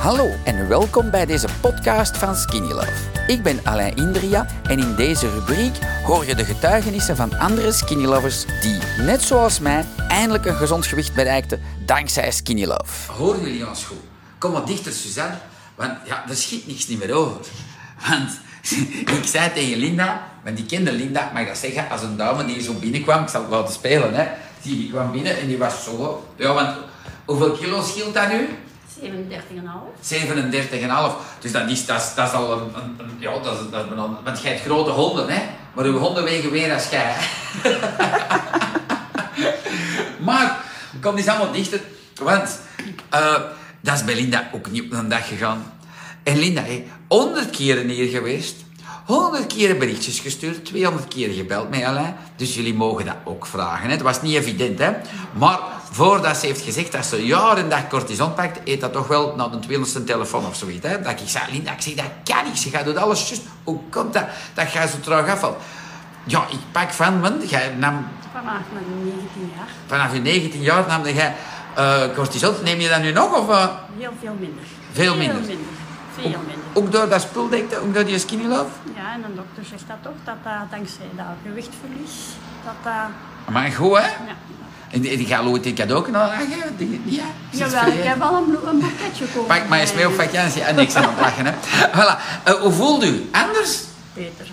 Hallo en welkom bij deze podcast van Skinny Love. Ik ben Alain Indria en in deze rubriek hoor je de getuigenissen van andere Skinny Lovers die, net zoals mij, eindelijk een gezond gewicht bereikten dankzij Skinny Love. Horen jullie ons goed? Kom wat dichter, Suzanne, want ja, er schiet niks niet meer over. Want ik zei tegen Linda, want die kende Linda, ik dat zeggen, als een dame die zo binnenkwam, ik zal het laten spelen, hè. Die, die kwam binnen en die was zo... Ja, want hoeveel kilo scheelt dat nu? 37,5. 37,5. Dus dat is, dat dat al een, een, ja, dat is, dat is een, want jij hebt grote honden, hè? Maar uw honden wegen weer als jij. maar, kom eens allemaal dichter, want eh, dat is bij Linda ook niet op een dag gegaan. En Linda heeft 100 keren hier geweest, 100 keren berichtjes gestuurd, 200 keer gebeld met Alain. Dus jullie mogen dat ook vragen. Hè? Het was niet evident, hè? Maar voordat ze heeft gezegd dat ze jaren dag cortison pakt, eet dat toch wel naar de 200ste telefoon of zoiets. Hè? Dat ik zei, Linda, ik zeg, dat kan niet. Ze gaat doet alles juist. Hoe komt dat? Dat jij zo traag afvalt. Ja, ik pak van, want jij nam Vanaf mijn 19 jaar. vanaf je 19 jaar nam jij eh, cortison. Neem je dat nu nog? Of, eh? Heel veel minder. Veel minder. Veel minder. Veel minder. Ook door dat spul, denk je? Ook door die skinny love? Ja, en de dokter zegt dat toch, dat dat dankzij dat gewichtverlies, dat dat... Maar goed, hè? Ja. En die, die gaat ooit een cadeau nog aangeven? Die- Ja, Jawel, ik heb wel een, een boeketje gekomen. Pak maar eens mee op vakantie. En niks aan het lachen, hè. Voilà. Eh, hoe voelt u? Anders? Beter, 100%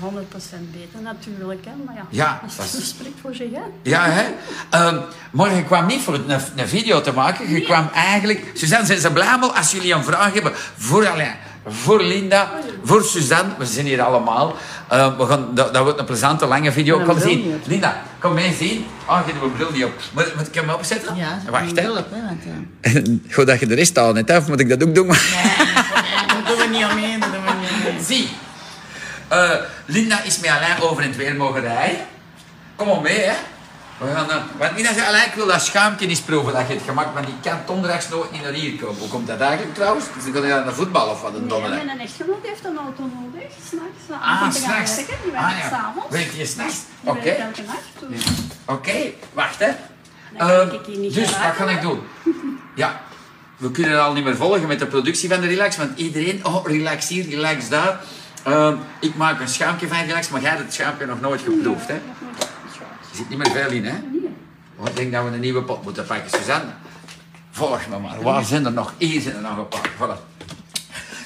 beter natuurlijk. Hè. Maar ja, Ja, als dat is- spreekt voor zich. Hè. Ja, hè? Ehm, maar je kwam niet voor een, een video te maken. Je kwam eigenlijk... Suzanne, zijn ze blij als jullie een vraag hebben voor Alain, voor Linda, voor Suzanne. We zijn hier allemaal. Eh, we gaan, dat, dat wordt een plezante, lange video. Kom bril zien. op. Linda, kom mee zien. Oh, je doet mijn bril niet op. Moet, moet ik hem opzetten? Ja, Wacht, hè, want, ja. Goed dat je de rest al net af, moet ik dat ook doen? Nee, daar doen we niet omheen, daar doen we niet omheen. Zie, eh, Linda is met Alain over in het weer mogen rijden. Kom maar mee, hè. We gaan, want zei, ik wil dat schuimpje eens proeven dat je het gemaakt want die kan donderdags nooit niet naar hier komen. Hoe komt dat eigenlijk trouwens? Dus ga je naar de voetbal of wat, een Nee, donderdag? mijn echtgenoot heeft een auto nodig, s'nachts. Ah, s'nachts. Die Ah, werkt ja. s'avonds. Werkt je s'nachts? Oké. elke nacht. Dus Oké, wacht hè. Ehm, dus geraken, wat ga ik doen? Ja, we kunnen al niet meer volgen met de productie van de relax, want iedereen, oh relax hier, relax daar. Ehm, ik maak een schuimpje van relax, maar jij hebt het schuimpje nog nooit geproefd hè. nog nooit geschaald. Er zit niet meer veel in hè. Nee. Oh, ik denk dat we een nieuwe pot moeten pakken, Suzanne. Volg me maar. Waar zijn er nog? Hier zijn er nog een paar. Voilà.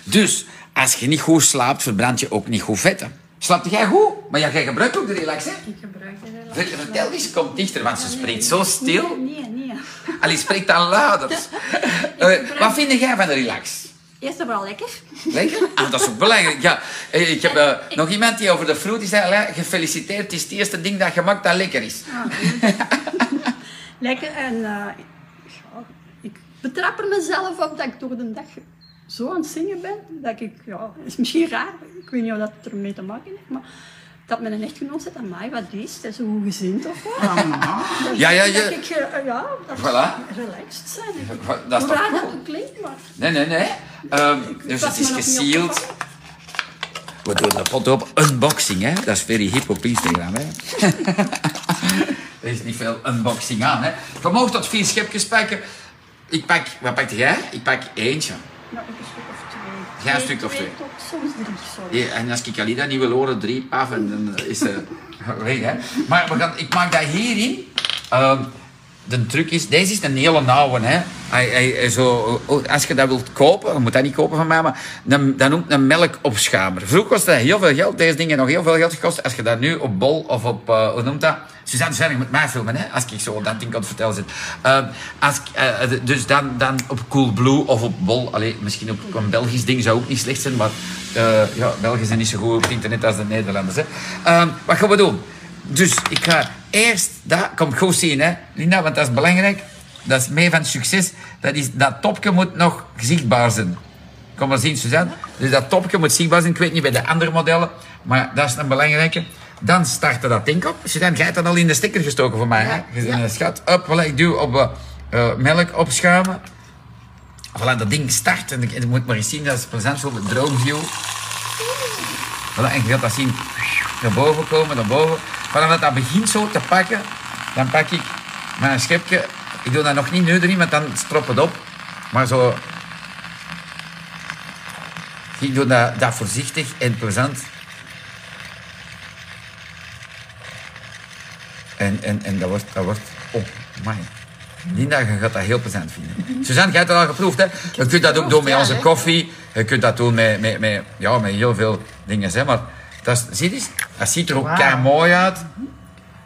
Dus, als je niet goed slaapt, verbrand je ook niet goed vet. Hè? Slaapt jij goed? Maar ja, jij gebruikt ook de relax, hè? Ik gebruik de relax. Ver- Vertel eens, kom dichter, want ze spreekt zo stil. Nee, nee, nee. Allee, spreekt dan luider. Eh, wat vind jij van de relax? Eerst en vooral lekker. Lekker? Ah, dat is ook belangrijk. Ja, eh, ik heb eh, nog iemand die over de fruit die zei, "Alain, gefeliciteerd, het is het eerste ding dat je maakt dat lekker is. Lekker en eh, ja, ik betrap er mezelf op dat ik door de dag zo aan het zingen ben. Dat ik, ja, is misschien raar, ik weet niet of dat ermee te maken heeft, maar dat mijn echtgenoot zegt, amai, wat is? Is het goed gezind of wat? Dat- Ja, ja, Dat ja. ik, eh, ja, dat Voilà. relaxed zijn. Dat is Hoe toch raar dat ook klinkt, maar... Nee, nee, nee. Ehm, dus het is opgevallen. We doen de pot op. Unboxing, hè. Dat is very hip op Instagram, hè. er is niet veel unboxing aan, hè. Je mag tot vier schepjes pakken. Ik pak... Wat pak jij? Ik pak eentje. Nou, ik een stuk of twee. Ja, een stuk of twee. tot soms drie, sorry. Ja, en als ik Alida niet wil horen, drie, paf, en dan is ze weg, hè. Maar we gaan, ik maak dat hierin. Ehm, de truc is, deze is een hele nauwe, hè. Zo, oh, als je dat wilt kopen, je moet dat niet kopen van mij, maar dan, dan noemt een melkopschuimer. Vroeger kostte dat heel veel geld, deze dingen nog heel veel geld gekost. Als je dat nu op bol of op, eh, hoe noemt dat? Suzanne Zwerg met mij filmen, hè, als ik zo dat ding kan vertellen zit. Ehm, als, eh, dus dan, dan op Coolblue of op bol, allee, misschien op een Belgisch ding zou ook niet slecht zijn, maar eh, ja, Belgen zijn niet zo goed op internet als de Nederlanders. Hè. Ehm, wat gaan we doen? Dus ik ga eerst dat, kom goed zien, hè, Linda, want dat is belangrijk. Dat is mee van succes. Dat, is, dat topje moet nog zichtbaar zijn. Kom maar zien, Suzanne. Dus dat topje moet zichtbaar zijn. Ik weet niet bij de andere modellen, maar dat is een belangrijke. Dan starten dat ding op. Suzanne, jij hebt dat al in de stekker gestoken voor mij, hè? Een schat. Up, voilà, ik doe op eh, eh, melk opschuimen. Voilà, dat ding start. En je moet maar eens zien, dat is plezant voor de droomview. Voilà, en je gaat dat zien naar boven komen, naar boven. Vanaf dat dat begint zo te pakken, dan pak ik mijn schepje. Ik doe dat nog niet nu erin, want dan strop het op. Maar zo Ik doe dat, dat voorzichtig en plezant. En, en, en dat wordt... Dat wordt oh, my. Linda, je gaat dat heel plezant vinden. Suzanne, jij hebt het al geproefd, hè? Je kunt dat ook doen met onze koffie. Je kunt dat doen met, met, met, ja, met heel veel dingen, hè. Maar dat, is, zie je? Dat ziet er ook Wauw. kei mooi uit.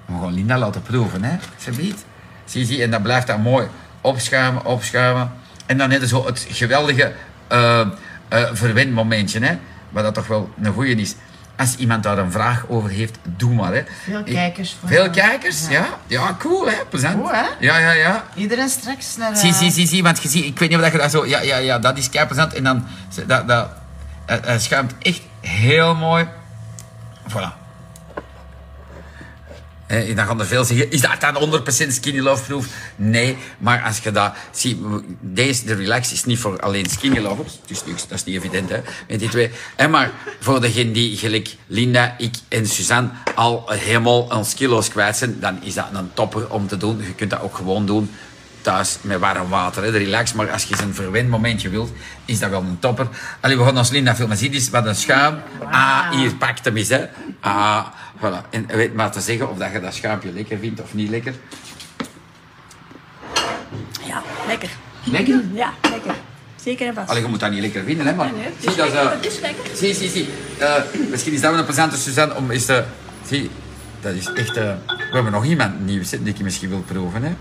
We gaan Linda laten proeven, hè? Alsjeblieft. Zie, zie, en dan blijft dat mooi opschuimen, opschuimen. En dan heb je zo het geweldige eh, verwendmomentje, hè? Wat dat toch wel een goeie is. Als iemand daar een vraag over heeft, doe maar, hè. Veel kijkers voor Veel jou. kijkers, ja. Ja, cool, hè. Plezant. Goed, hè? Ja, ja, ja. Iedereen straks naar... Zie, eh, zie, zie, zie, want je ziet, ik weet niet of dat je dat zo, ja, ja, ja, dat is kei plezant. En dan, dat, dat, het schuimt echt heel mooi. Voilà. Eh, dan gaan er veel zeggen, is dat dan 100% skinny love? Nee, maar als je dat ziet, deze, de relax is niet voor alleen skinny lovers. Niks, dat is niet evident, hè, met die twee. En maar voor degene die, gelijk Linda, ik en Suzanne, al helemaal ons kilo's kwijt zijn, dan is dat een topper om te doen. Je kunt dat ook gewoon doen thuis met warm water, hè, de relax. Maar als je zo'n verwendmomentje wilt, is dat wel een topper. Allee, we gaan ons Linda filmen. Zie eens wat een schuim. Ah, hier, pak hem eens, hè. Ah, voilà. En weet maar te zeggen of dat je dat schuimpje lekker vindt of niet lekker. Ja, lekker. Lekker? Ja, lekker. Zeker en vast. Allee, je moet dat niet lekker vinden, hè, maar... Nee, nee, het zie, is dat is... lekker, het is lekker. Zie, zie, zie. Eh, misschien is dat wel een plezante Suzanne om eens te... Zie, dat is echt... eh, we hebben nog iemand nieuws, hè, die ik misschien wil proeven, hè.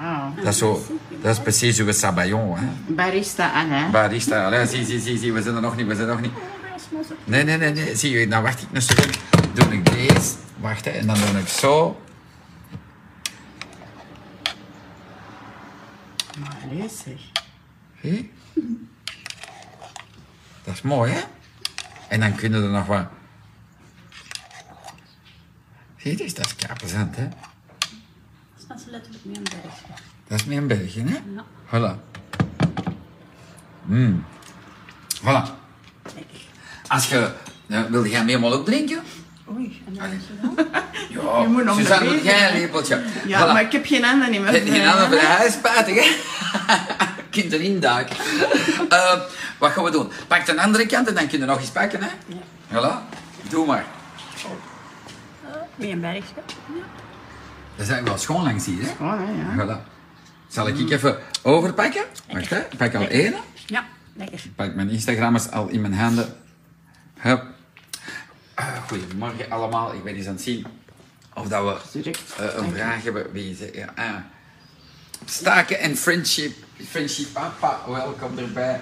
Wauw. Dat is zo... Dat is precies uw sabayon, hè. Barista Anne. Barista, allee, zie, zie, zie, zie, we zijn er nog niet, we zijn er nog niet. Nee, nee, nee, nee. Zie je, dan wacht ik een seconde. Doe ik deze. Wacht, hè. En dan doe ik zo. Maar lees zeg. Zie? Dat is mooi, hè? En dan kunnen er nog wat... Zie je, dat is kei plezant, hè? Dat is letterlijk meer een berg. Dat is meer een België, hè? Ja. Voilà. Mm. Voilà. Als je... Nou, wilde jij meemaal ook drinken? Oei, en dan is. Ja, Je moet nog Suzanne, een wil jij een lepeltje? Ja, Voilà. maar ik heb geen handen in mijn Geen vrienden, ander bij hè. huis, spijtig, hè? Kunt erin duiken. Eh, wat gaan we doen? Pak de andere kant en dan kun je nog eens pakken, hè? Voilà. Doe maar. Meer een berg. Ja. Dat is eigenlijk wel schoon langs hier, hè? Oh, hè, ja. Voilà. Zal ik even overpakken? Wacht, hè. Ik pak al één. ja, lekker. Ik pak mijn Instagrammers al in mijn handen. Hup. Ah, goedemorgen allemaal. Ik ben eens aan het zien of dat we Direct. eh, een vraag hebben. Wie is? Ja, ah. Staken en friendship. Friendship papa, welkom erbij.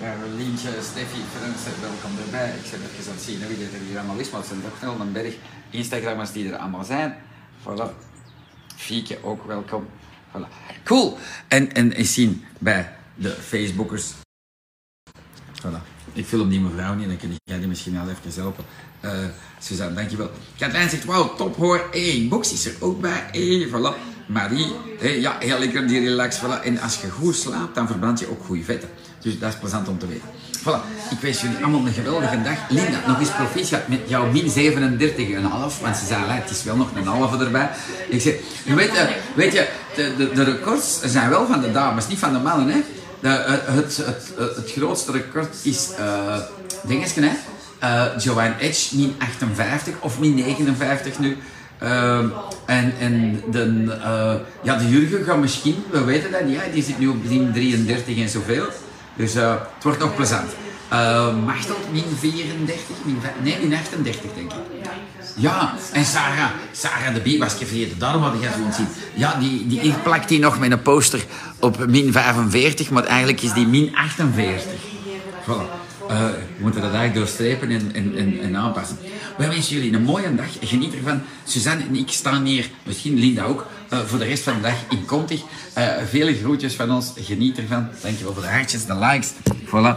Carolientje, Steffi, Fransen, welkom erbij. Ik zit even aan het zien wie dit er hier allemaal is, maar het zijn toch wel een berg Instagrammers die er allemaal zijn. Voilà. Fieke ook welkom. Voilà. Cool. En, en eens zien bij de Facebookers. Voilà. Ik film die mevrouw niet, dan kun jij die misschien wel even helpen. Eh Suzanne, dankjewel. Katrijn zegt, wauw, top hoor. Hey, Box is er ook bij. Hey, voilà. Marie, ja, heel lekker die relax. En als je goed slaapt, dan verbrand je ook goede vetten. Dus dat is plezant om te weten. Voilà. Ik wens jullie allemaal een geweldige dag. Linda, nog eens proficiat met jouw min 37,5. Want ze zei, het is wel nog een halve erbij. Ik zeg, weet, eh, weet je, de, de, de records zijn wel van de dames, niet van de mannen. Hè? De, eh, het, het, het, het grootste record is, eh dingetje, hè? Eh, Joanne Edge, min 58 of min 59 nu. En en de, eh, ja, de Jurgen gaat misschien, we weten dat niet, die zit nu op min 33 en zoveel. Dus eh, het wordt nog plezant. Uh, Machteld, min 34, min, nee, min 38 denk ik. Ja, en Sarah, Sarah de Bie was ik daarom had jij zo'n zien. Ja, die, die, die plakt die nog met een poster op min 45, maar eigenlijk is die min 48. Voilà. Eh, we moeten dat eigenlijk doorstrepen en, en, en, en aanpassen. Wij wensen jullie een mooie dag. Geniet ervan. Suzanne en ik staan hier, misschien Linda ook, eh, voor de rest van de dag in Contig. Eh vele groetjes van ons. Geniet ervan. Dankjewel voor de hartjes, de likes. Voilà.